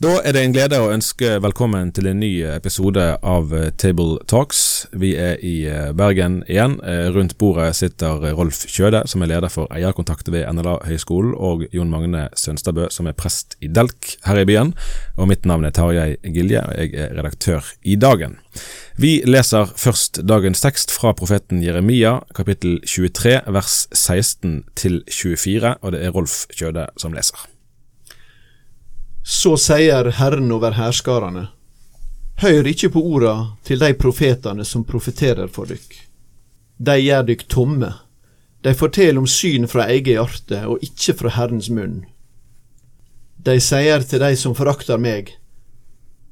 Da er det en glede å ønske velkommen til en ny episode av eh, Table Talks. Vi er i eh, Bergen igjen. Eh, rundt bordet sitter Rolf Kjøde, som er leder for eierkontakter ved NLA høgskolen, og Jon Magne Sønstabø, som er prest i Delk her i byen. Og mitt navn er Tarjei Gilje, og jeg er redaktør i Dagen. Vi leser først dagens tekst fra profeten Jeremia, kapittel 23, vers 16 til 24, og det er Rolf Kjøde som leser. Så sier Herren over hærskarane, hør ikke på orda til de profetane som profeterer for dykk. De gjør dykk tomme, de forteller om syn fra eget hjerte og ikke fra Herrens munn. De sier til de som forakter meg,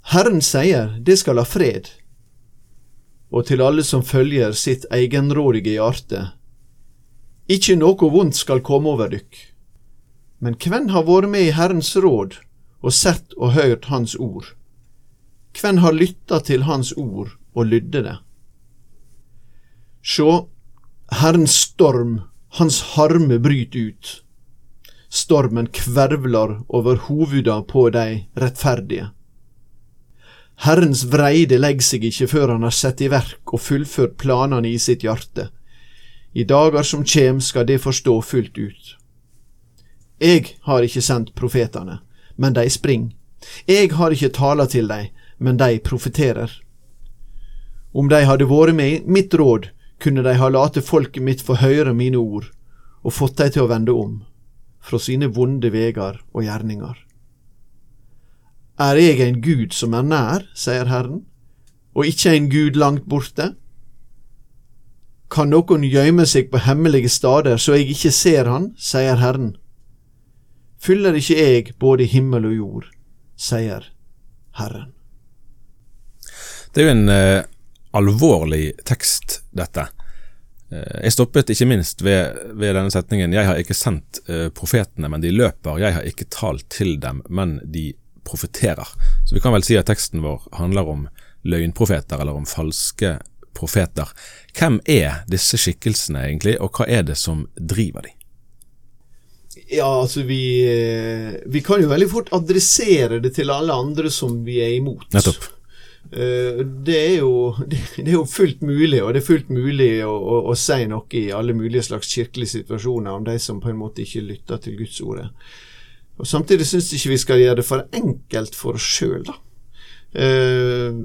Herren sier, det skal ha fred. Og til alle som følger sitt egenrådige hjerte, ikke noe vondt skal komme over dykk. Men hvem har vært med i Herrens råd? Og sett og hørt Hans ord? Hvem har lytta til Hans ord og lydde det? Sjå, Herrens storm, Hans harme bryter ut. Stormen kvervlar over hovuda på dei rettferdige. Herrens vreide legger seg ikke før han har sett i verk og fullført planene i sitt hjerte. I dager som kjem skal det forstå fullt ut. Eg har ikke sendt profetene, men de spring. Jeg har ikke tala til dei, men de profeterer. Om de hadde vært med mitt råd, kunne de ha late folket mitt få høre mine ord, og fått dei til å vende om, fra sine vonde vegar og gjerninger. Er jeg en Gud som er nær, sier Herren, og ikke en Gud langt borte? Kan noen gjøyme seg på hemmelige stader så jeg ikke ser han, sier Herren fyller ikke jeg både himmel og jord, sier Herren. Det er jo en eh, alvorlig tekst, dette. Eh, jeg stoppet ikke minst ved, ved, denne setningen 'Jeg har ikke sendt eh, profetene, men de løper'. 'Jeg har ikke talt til dem, men de profeterer'. Så vi kan vel si at teksten vår handler om løgnprofeter, eller om falske profeter. Hvem er disse skikkelsene egentlig, og hva er det som driver dem? Ja, altså vi eh, Vi kan jo veldig fort adressere det til alle andre som vi er imot. Nettopp. Eh, det er, jo, det er jo fullt mulig, og det er fullt mulig å, å, å, si noe i alle mulige slags kirkelige situasjoner om de som på en måte ikke lytter til Guds ordet. Og Samtidig syns jeg ikke vi skal gjøre det for enkelt for oss sjøl, da. Eh,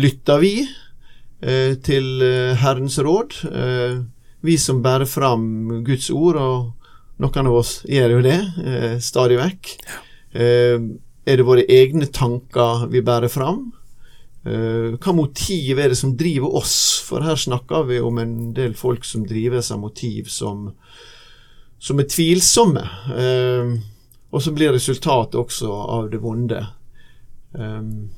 lytter vi eh, til Herrens råd, eh, vi som bærer fram Guds ord og noen av oss gjør jo det eh, stadig vekk. Eh, er det våre egne tanker vi bærer fram? Eh, hva motiv er det som driver oss? For her snakker vi om en del folk som drives av motiv som, som er tvilsomme. Eh, og så blir resultatet også av det vonde. Um,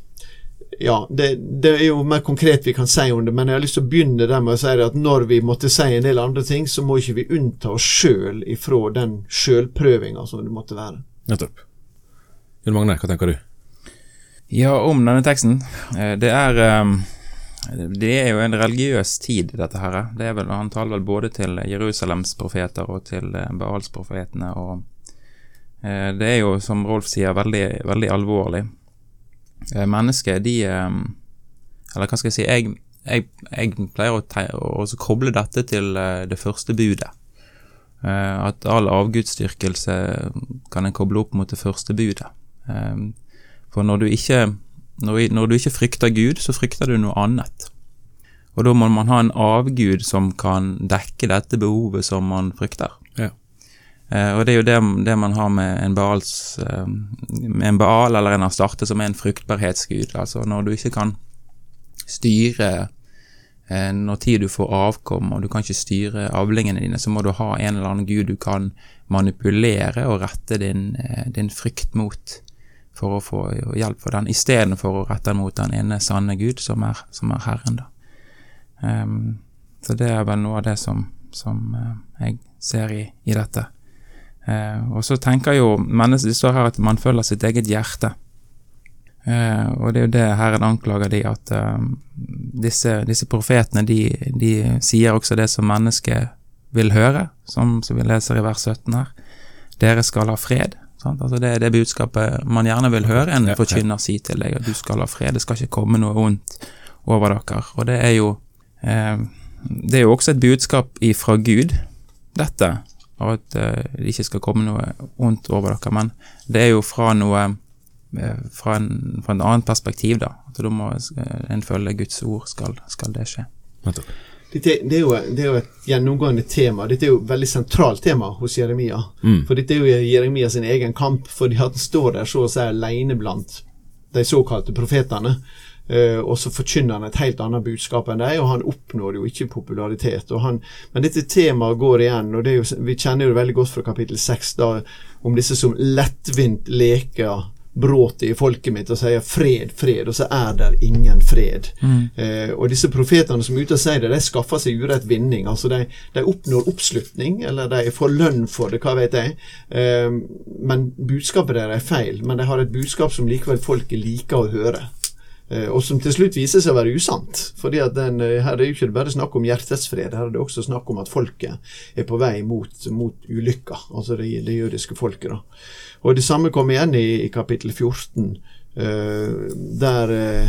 ja, det, det, er jo mer konkret vi kan si om det, men jeg har lyst til å begynne der med å si at når vi måtte si en del andre ting, så må ikke vi unnta oss sjøl ifra den sjølprøvinga som det måtte være. Nettopp. Jon Magne, hva tenker du? Ja, om denne teksten. Eh, det er ehm, Det er jo en religiøs tid, dette her. Det er vel, Han taler vel både til Jerusalems profeter og til eh, Baalsprofetene. og eh, Det er jo, som Rolf sier, veldig, veldig alvorlig. Eh, mennesker, de eh, Eller hva skal jeg si Jeg, jeg, jeg pleier å, å koble dette til eh, det første budet. At all avgudsdyrkelse kan en koble opp mot det første budet. For når du ikke når du ikke frykter Gud, så frykter du noe annet. Og da må man ha en avgud som kan dekke dette behovet som man frykter. Eh, og det er jo det, det man har med en, Baals, eh, med en Baal eller en Astarte, som er en fruktbarhetsgud. Altså når du ikke kan styre eh, når tid du får avkom, og du kan ikke styre avlingene dine, så må du ha en eller annen gud du kan manipulere og rette din, din frykt mot for å få hjelp for den, istedenfor å rette den mot den ene sanne Gud, som er, som er Herren. da. Um, så det er vel noe av det som, som uh, jeg ser i, i dette. Eh, og så tenker jo mennesket står her at man følger sitt eget hjerte. Eh, og det er jo det Herren anklager de, at eh, disse, disse, profetene de, de, sier også det som mennesket vil høre, som, som vi leser i vers 17 her. Dere skal ha fred. Sant? Altså det er det budskapet man gjerne vil høre en forkynner si til deg, at du skal ha fred, det skal ikke komme noe vondt over dere. Og det er jo eh, det er jo også et budskap ifra Gud, dette, og at uh, det ikke skal komme noe ondt over dere. Men det er jo fra noe uh, fra, en, fra en annet perspektiv, da. At da må en følge Guds ord, skal, skal det skje. Dette, det, er jo, det, er jo, et gjennomgående tema. Dette er jo et veldig sentralt tema hos Jeremia. Mm. For dette er jo Jeremia sin egen kamp, fordi han står der så å si alene blant de såkalte profetene. Uh, og så forkynner han et helt annet budskap enn dem, og han oppnår jo ikke popularitet. Han, men dette temaet går igjen, og jo, vi kjenner jo det veldig godt fra kapittel 6, da, om disse som lettvint leker bråtet i folket mitt og sier 'fred, fred', og så er det ingen fred. Mm. Uh, og disse profetene som er ute og sier det, de skaffer seg urett vinning. altså De, de oppnår oppslutning, eller de får lønn for det, hva vet jeg. Uh, men budskapet deres er feil. Men de har et budskap som likevel folket liker å høre. Eh, og som til slutt viser seg å være usant. fordi at den, eh, Her er det ikke bare snakk om hjertets fred, her er det også snakk om at folket er på vei mot, mot ulykka. Altså det, det, jødiske folket. da. Og Det samme kom igjen i, i kapittel 14, uh, eh, der uh,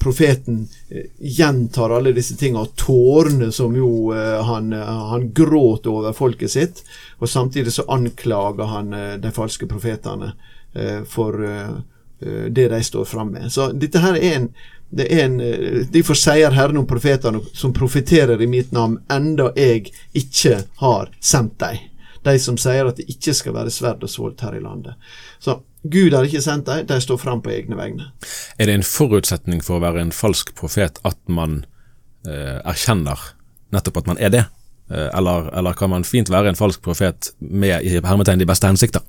profeten gjentar alle disse tingene, og tårene som jo han, han gråt over folket sitt. Og samtidig så anklager han de falske profetene for det de står fram med. Så dette her er en, det er en eh, Derfor sier Herren om profetene som profeterer i mitt navn, enda jeg ikke har sendt dem. De som sier at det ikke skal være sverd og svolt her i landet. Så Gud har ikke sendt dem, de står fram på egne vegne. Er det en forutsetning for å være en falsk profet at man eh, erkjenner nettopp at man er det? Eh, eller, eller, kan man fint være en falsk profet med i hermetegn de beste hensikter?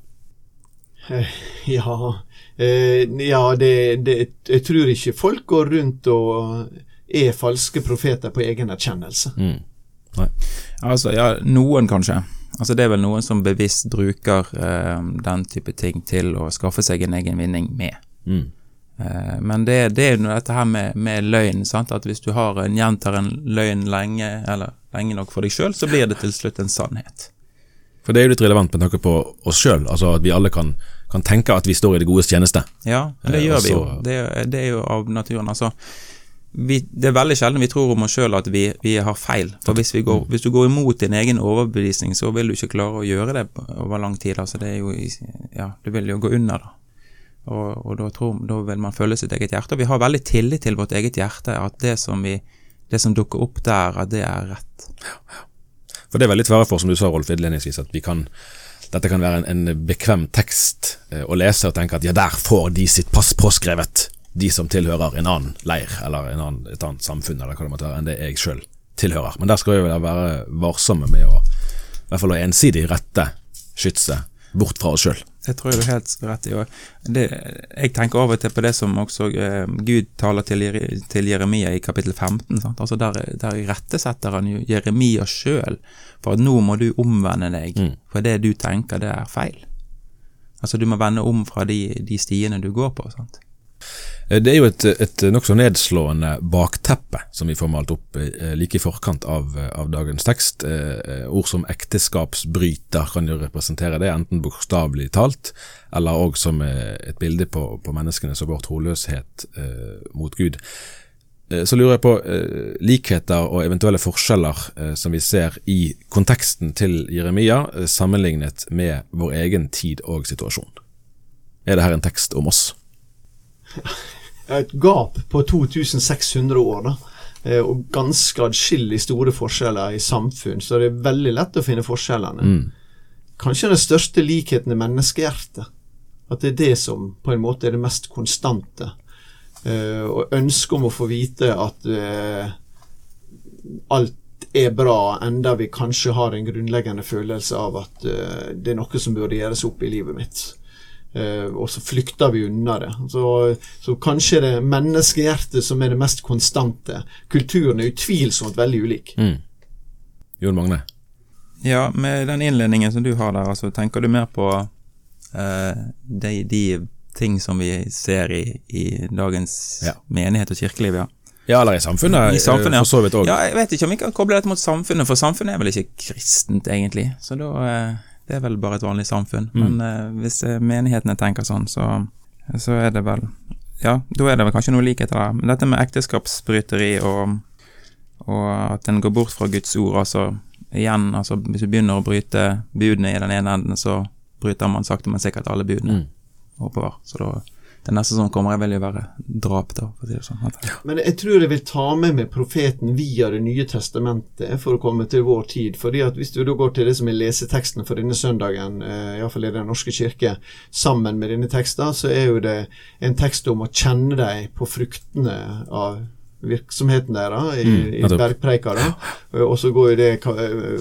Eh, ja, Eh, ja, det, det, jeg tror ikke folk går rundt og er falske profeter på egen erkjennelse. Mm. Nei. Altså, ja, noen kanskje. Altså, det er vel noen som bevisst bruker eh, den type ting til å skaffe seg en egen vinning med. Mm. Eh, men det, det er jo dette her med, med, løgn. sant? At hvis du har en, gjentar en løgn lenge, eller lenge nok for deg sjøl, så blir det til slutt en sannhet. For det er jo litt relevant med tanke på oss sjøl, altså at vi alle kan kan tenke at vi står i det godes tjeneste. Ja, det eh, gjør vi jo. Det, det, er jo av naturen. altså vi, det er veldig sjelden vi tror om oss sjøl at vi, vi, har feil. For hvis, går, hvis, du går imot din egen overbevisning, så vil du ikke klare å gjøre det over lang tid. Altså det er jo, ja, du vil jo gå under, da. Og, og da, tror, da, vil man følge sitt eget hjerte. Og vi har veldig tillit til vårt eget hjerte, at det som, vi, det som dukker opp der, at det er rett. For det er veldig tverre for, som du sa, Rolf, innledningsvis, at vi kan dette kan være en, en bekvem tekst eh, å lese og tenke at ja, der får de sitt pass påskrevet, de som tilhører en annen leir eller annen, et annet samfunn eller hva det måtte være, enn det jeg sjøl tilhører. Men der skal vi være varsomme med å i hvert fall ensidig rette skytset bort fra oss sjøl. Det tror jeg du er helt rett i. Det, jeg tenker av og til på det som også eh, Gud taler til, til, Jeremia i kapittel 15. Altså der, der rettesetter han jo Jeremia sjøl for at nå må du omvende deg, mm. for det du tenker, det er feil. Altså du må vende om fra de, de stiene du går på. sant? Eh, det er jo et, et nokså nedslående bakteppe som vi får malt opp eh, like i forkant av, av dagens tekst. Eh, ord som ekteskapsbryter kan jo representere det, enten bokstavelig talt, eller òg som et bilde på, på menneskene som går troløshet mot Gud. Så lurer jeg på eh, likheter og eventuelle forskjeller eh, som vi ser i konteksten til Jeremia, eh, sammenlignet med vår egen tid og situasjon. Er det her en tekst om oss? et gap på 2600 år, da. Eh, og ganske adskillig store forskjeller i samfunn, så det er veldig lett å finne forskjellene. Mm. Kanskje den største likheten er menneskehjertet. At det er det som på en måte er det mest konstante. Uh, og ønsket om å få vite at uh, alt er bra, enda vi kanskje har en grunnleggende følelse av at uh, det er noe som burde gjøres opp i livet mitt. Uh, og så flykter vi unna det. Så, så kanskje det er menneskehjertet som er det mest konstante. Kulturen er utvilsomt veldig ulik. Mm. Jon Magne? Ja, med den innledningen som du har der, altså, tenker du mer på uh, de, de ting som vi ser i, i dagens Ja. menighet og kirkeliv, ja. Ja, eller i samfunnet, I samfunnet, eh, for så vidt òg. Ja, jeg vet ikke om vi kan koble dette mot samfunnet, for samfunnet er vel ikke kristent, egentlig. Så da eh, Det er vel bare et vanlig samfunn. Mm. Men eh, hvis eh, menighetene tenker sånn, så, så er det vel Ja, da er det vel kanskje noe likheter der. Men dette med ekteskapsbryteri og, og at en går bort fra Guds ord, altså igjen, altså hvis du begynner å bryte budene i den ene enden, så bryter man sakte, men sikkert alle budene Mm. oppover. Så da det neste som kommer, vil jo være drap, da, for å si det sånn. Ja. Men jeg tror jeg vil ta med meg profeten via Det nye testamentet for å komme til vår tid. fordi at Hvis du da går til det som er leseteksten for denne søndagen, eh, iallfall i Den norske kirke, sammen med denne teksten, så er jo det en tekst om å kjenne deg på fruktene av virksomheten deres i, Mm, i bergpreika. da. Og så går, det,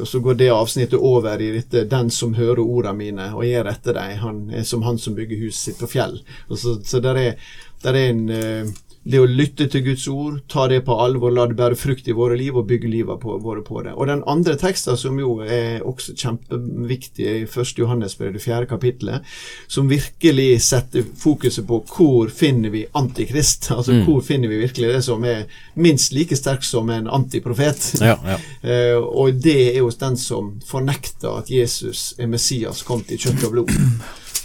og så går det avsnittet over i dette 'Den som hører ordene mine og gjør etter han er som han som bygger huset sitt på fjell'. Og så, så der er, der er en eh, det å lytte til Guds ord, ta det på alvor, la det bære frukt i våre liv og bygge livet på, våre på det. Og den andre teksten, som jo er også kjempeviktig i 1. Johannes brev, det fjerde kapittelet, som virkelig setter fokuset på hvor finner vi antikrist? Altså Mm. hvor finner vi virkelig det som er minst like sterk som en antiprofet? Ja, ja. Eh, og det er hos den som fornekter at Jesus er Messias, kom til kjøtt og blod.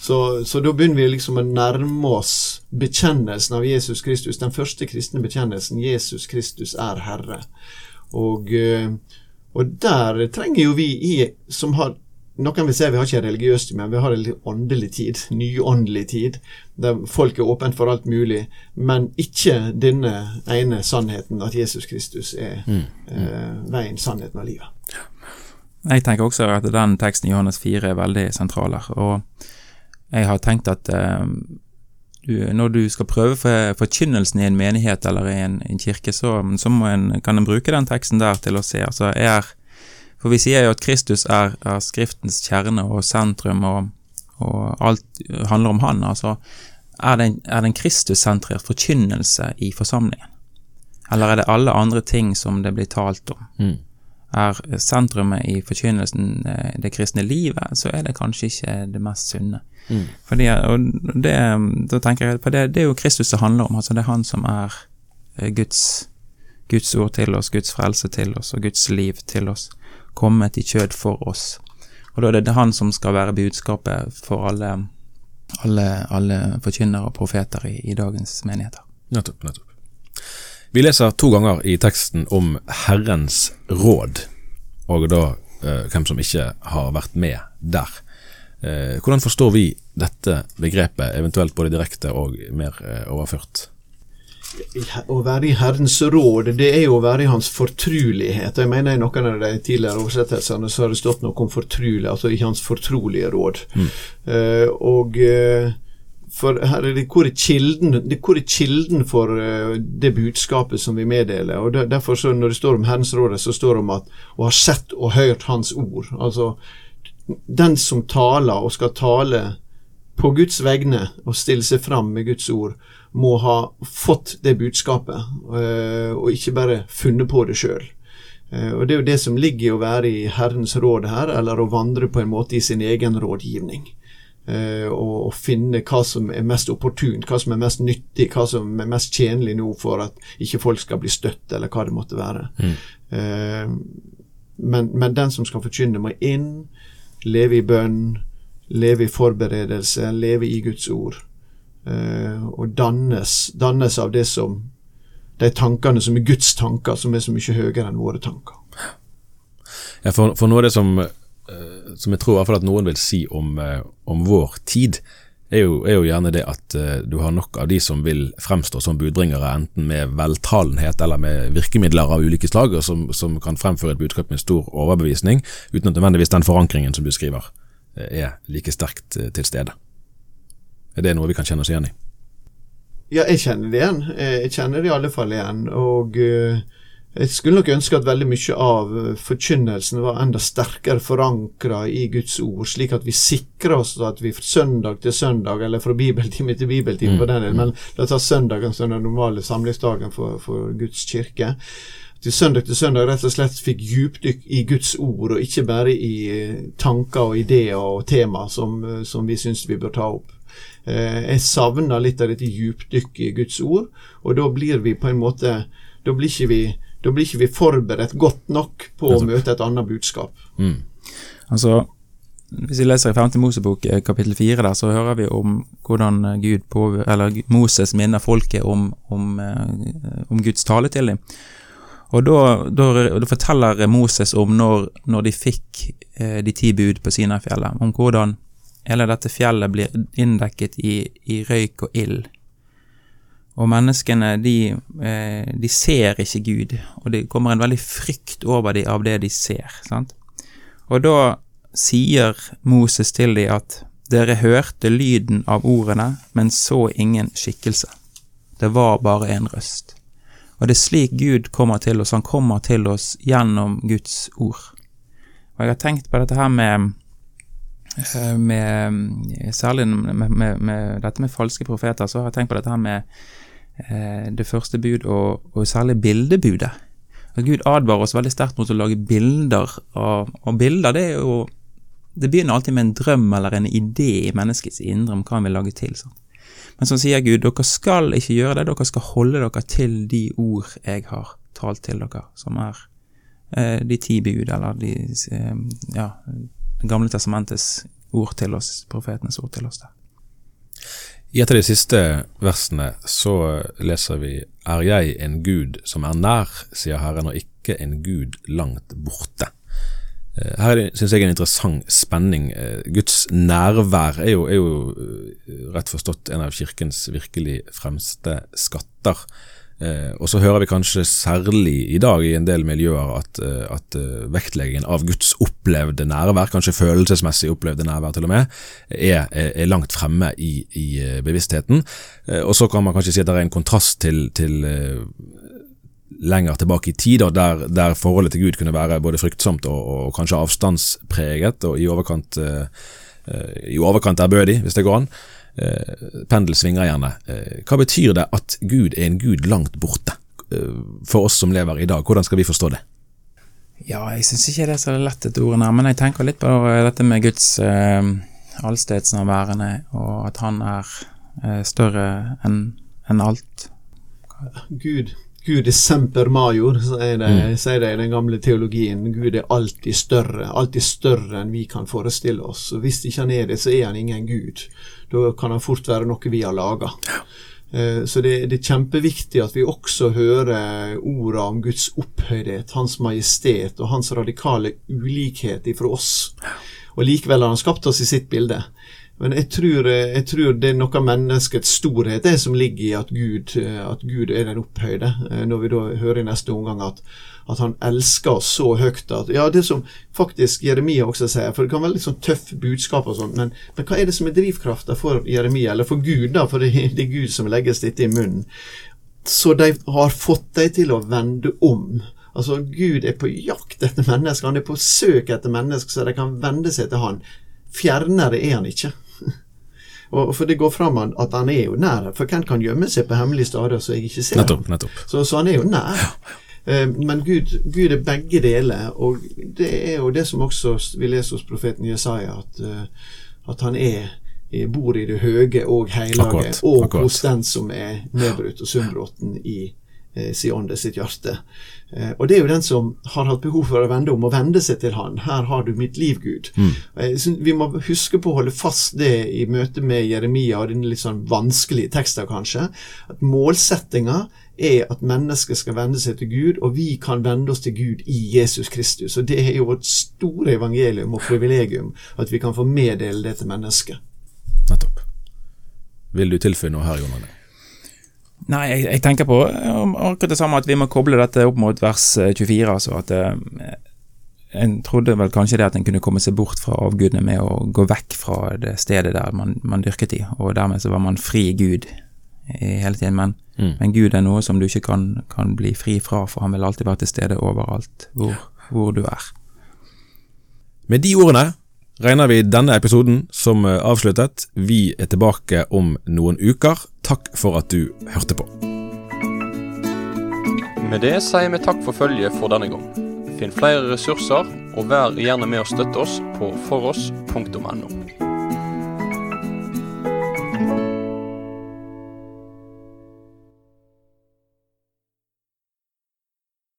Så, så da begynner vi liksom å nærme oss bekjennelsen av Jesus Kristus. Den første kristne bekjennelsen. Jesus Kristus er Herre. Og, eh, og der trenger jo vi i, som har noen vil si vi har ikke religiøst, men vi har en litt åndelig tid. Nyåndelig tid. Der folk er åpent for alt mulig. Men ikke denne ene sannheten, at Jesus Kristus er eh, veien, sannheten og livet. Jeg tenker også at den teksten i Johannes 4 er veldig sentral her, og jeg har tenkt at eh, du, når du skal prøve for forkynnelsen i en menighet eller i en, en kirke, så, så en, kan en bruke den teksten der til å se. Altså, er, for vi sier jo at Kristus er, er Skriftens kjerne og sentrum, og, og alt handler om Han. Altså, er det en, er det en Kristus-sentrert forkynnelse i forsamlingen? Eller er det alle andre ting som det blir talt om? Mm. er sentrumet i forkynnelsen eh, det kristne livet, så er det kanskje ikke det mest sunne. Mm. Fordi, og det, da tenker jeg, for det, det er jo Kristus det handler om, altså det er han som er eh, Guds, Guds ord til oss, Guds frelse til oss og Guds liv til oss, kommet i kjød for oss. Og da er det han som skal være budskapet for alle, alle, alle forkynnere og profeter i, i dagens menigheter. Nettopp, nettopp. Vi leser to ganger i teksten om Herrens råd, og da eh, hvem som ikke har vært med der. Eh, hvordan forstår vi dette begrepet, eventuelt både direkte og mer eh, overført? Å være i Herrens råd, det er jo å være i Hans fortrulighet. Jeg mener I noen av de tidligere oversettelsene så har det stått noe om fortrulig, altså i Hans fortrolige råd. Eh, og uh, for her er det hvor er kilden, det, hvor er kilden for uh, det budskapet som vi meddeler. og der, Derfor så Når det står om Herrens råd, så står det om at å ha sett og hørt Hans ord. Altså den som taler og skal tale på Guds vegne og stille seg fram med Guds ord, må ha fått det budskapet, øh, og ikke bare funnet på det sjøl. Og Det er jo det som ligger i å være i Herrens råd her, eller å vandre på en måte i sin egen rådgivning. Eh, og finne hva som er mest opportunt, hva som er mest nyttig, hva som er mest tjenlig nå for at ikke folk skal bli støtt, eller hva det måtte være. Mm. men, men den som skal forkynne, må inn, leve i bønn, leve i forberedelse, leve i Guds ord. eh, og dannes, dannes av det som de tankene som er Guds tanker, som er så mye høyere enn våre tanker. Ja, for, for noe av det som, eh, som jeg tror i hvert fall at noen vil si om, eh, om vår tid, er jo, er jo gjerne det at uh, du har nok av de som vil fremstå som budbringere, enten med veltalenhet eller med virkemidler av ulike slag, som, som kan fremføre et budskap med stor overbevisning, uten at nødvendigvis den forankringen som du skriver, eh, er like sterkt eh, til stede. Er det noe vi kan kjenne oss igjen i? Ja, jeg kjenner det igjen. Jeg kjenner det i alle fall igjen. Og eh, jeg skulle nok ønske at veldig mye av eh, forkynnelsen var enda sterkere forankra i Guds ord, slik at vi sikrer oss at vi fra søndag til søndag, eller fra bibeltime til bibeltime, Mm, på den, men la oss ta søndagen som den normale samlingsdagen for, for Guds kirke. Til søndag til søndag rett og slett fikk djupdykk i Guds ord, og ikke bare i eh, tanker og ideer og tema som, eh, som vi syns vi bør ta opp. Eh, jeg savner litt av dette djupdykket i Guds ord, og da blir vi på en måte Da blir ikke vi, da blir ikke vi forberedt godt nok på å møte et annet budskap. Mm. Altså, hvis vi leser i 5. Mosebok eh, kapittel 4 der, så hører vi om hvordan eh, Gud på, eller Moses minner folket om, om, eh, om Guds tale til dem. Og da, da, da forteller Moses om når, når de fikk eh, de ti bud på Sinafjellet, om hvordan hele dette fjellet blir inndekket i, i røyk og ild. Og menneskene, de, eh, de, ser ikke Gud, og det kommer en veldig frykt over dem av det de ser. sant? Og da sier Moses til dem at dere hørte lyden av ordene, men så ingen skikkelse. Det var bare en røst. Og det er slik Gud kommer til oss, han kommer til oss gjennom Guds ord. Og jeg har tenkt på dette her med, eh, med Særlig med, med, med, dette med falske profeter, så har jeg tenkt på dette her med det første bud, og, og særlig bildebudet. Og Gud advarer oss veldig sterkt mot å lage bilder og, Og bilder, det er jo Det begynner alltid med en drøm eller en idé i menneskets indre om hva han vil lage til. Sant? Men så sier Gud, dere skal ikke gjøre det, dere skal holde dere til de ord jeg har talt til dere, som er eh, de ti bud, eller de, eh, ja, Det gamle testamentets ord til oss, profetenes ord til oss der. I et av de siste versene så leser vi Er jeg en Gud som er nær, sier Herren, og ikke en Gud langt borte. Eh, her synes jeg er en interessant spenning. Eh, Guds nærvær er jo, er jo, eh, rett forstått en av kirkens virkelig fremste skatter. Eh, og så hører vi kanskje særlig i dag i en del miljøer at, eh, at uh, vektleggingen av Guds opplevde nærvær, kanskje følelsesmessig opplevde nærvær til og med, er, er langt fremme i, i bevisstheten. Eh, og så kan man kanskje si at det er en kontrast til, til lenger tilbake i tid, der, der, forholdet til Gud kunne være både fryktsomt og, og kanskje avstandspreget og i overkant, eh, i overkant ærbødig, hvis det går an. Eh, pendel svinger gjerne. Eh, hva betyr det at Gud er en Gud langt borte? Eh, for oss som lever i dag, hvordan skal vi forstå det? Ja, jeg syns ikke det er så lett et ord, men jeg tenker litt på dette med Guds eh, allstedsnærværende, og at han er eh, større enn en alt. Gud Gud er semper major, sier de, mm. sier de i den gamle teologien. Gud er alltid større, alltid større enn vi kan forestille oss. Og Hvis ikke han er det, så er han ingen gud. Da kan han fort være noe vi har laga. Eh, så det, det, er kjempeviktig at vi også hører orda om Guds opphøydhet, Hans majestet og Hans radikale ulikhet ifra oss. Og likevel har han skapt oss i sitt bilde. Men jeg tror, jeg tror, det er noe av menneskets storhet det som ligger i at Gud, at Gud er den opphøyde. Eh, når vi da hører i neste omgang at, at, han elsker oss så høyt at Ja, det som faktisk Jeremia også sier, for det kan være litt sånn tøff budskap og sånn, men, men, hva er det som er drivkrafta for Jeremia, eller for Gud, da, for det, det er Gud som legges dette i munnen. Så de har fått deg til å vende om. Altså, Gud er på jakt etter mennesker, han er på søk etter mennesker, så de kan vende seg til han. Fjernere er han ikke. Og For det går fram at han er jo nær. For hvem kan gjemme seg på hemmelige steder så jeg ikke ser nettopp, nettopp. Så, så, han er jo nær. Eh, men Gud, Gud, er begge deler, og det er jo det som også vi leser hos profeten Jesaja, at, eh, at han er bor i det høye og akkurat, og akkurat. hos den som er nedbrutt og sunnbråten i eh, si ånde, sitt hjerte. Eh, og det er jo den som har hatt behov for å vende om, og vende seg til Han. Her har du mitt liv, Gud. Mm. Vi må huske på å holde fast det i møte med Jeremia og denne litt sånn vanskelige teksten, kanskje. At målsettinga er at mennesket skal vende seg til Gud, og vi kan vende oss til Gud i Jesus Kristus. Og det er jo vårt store evangelium og privilegium at vi kan få meddele det til mennesket. Nettopp. Vil du tilføye noe her, Jon Arne? Nei, jeg, jeg, tenker på akkurat det samme, at vi må koble dette opp mot vers 24. Eh, altså at eh, En trodde vel kanskje det at en kunne komme seg bort fra avgudene med å gå vekk fra det stedet der man, man dyrket i, og dermed så var man fri Gud hele tiden. Men, mm. men, Gud er noe som du ikke kan, kan, bli fri fra, for han vil alltid være til stede overalt hvor, hvor du er. Med de ordene regner vi denne episoden som eh, avsluttet. Vi er tilbake om noen uker. Takk for at du hørte på. Med det sier vi takk for følget for denne gang. Finn flere ressurser, og vær gjerne med å støtte oss på foross.no.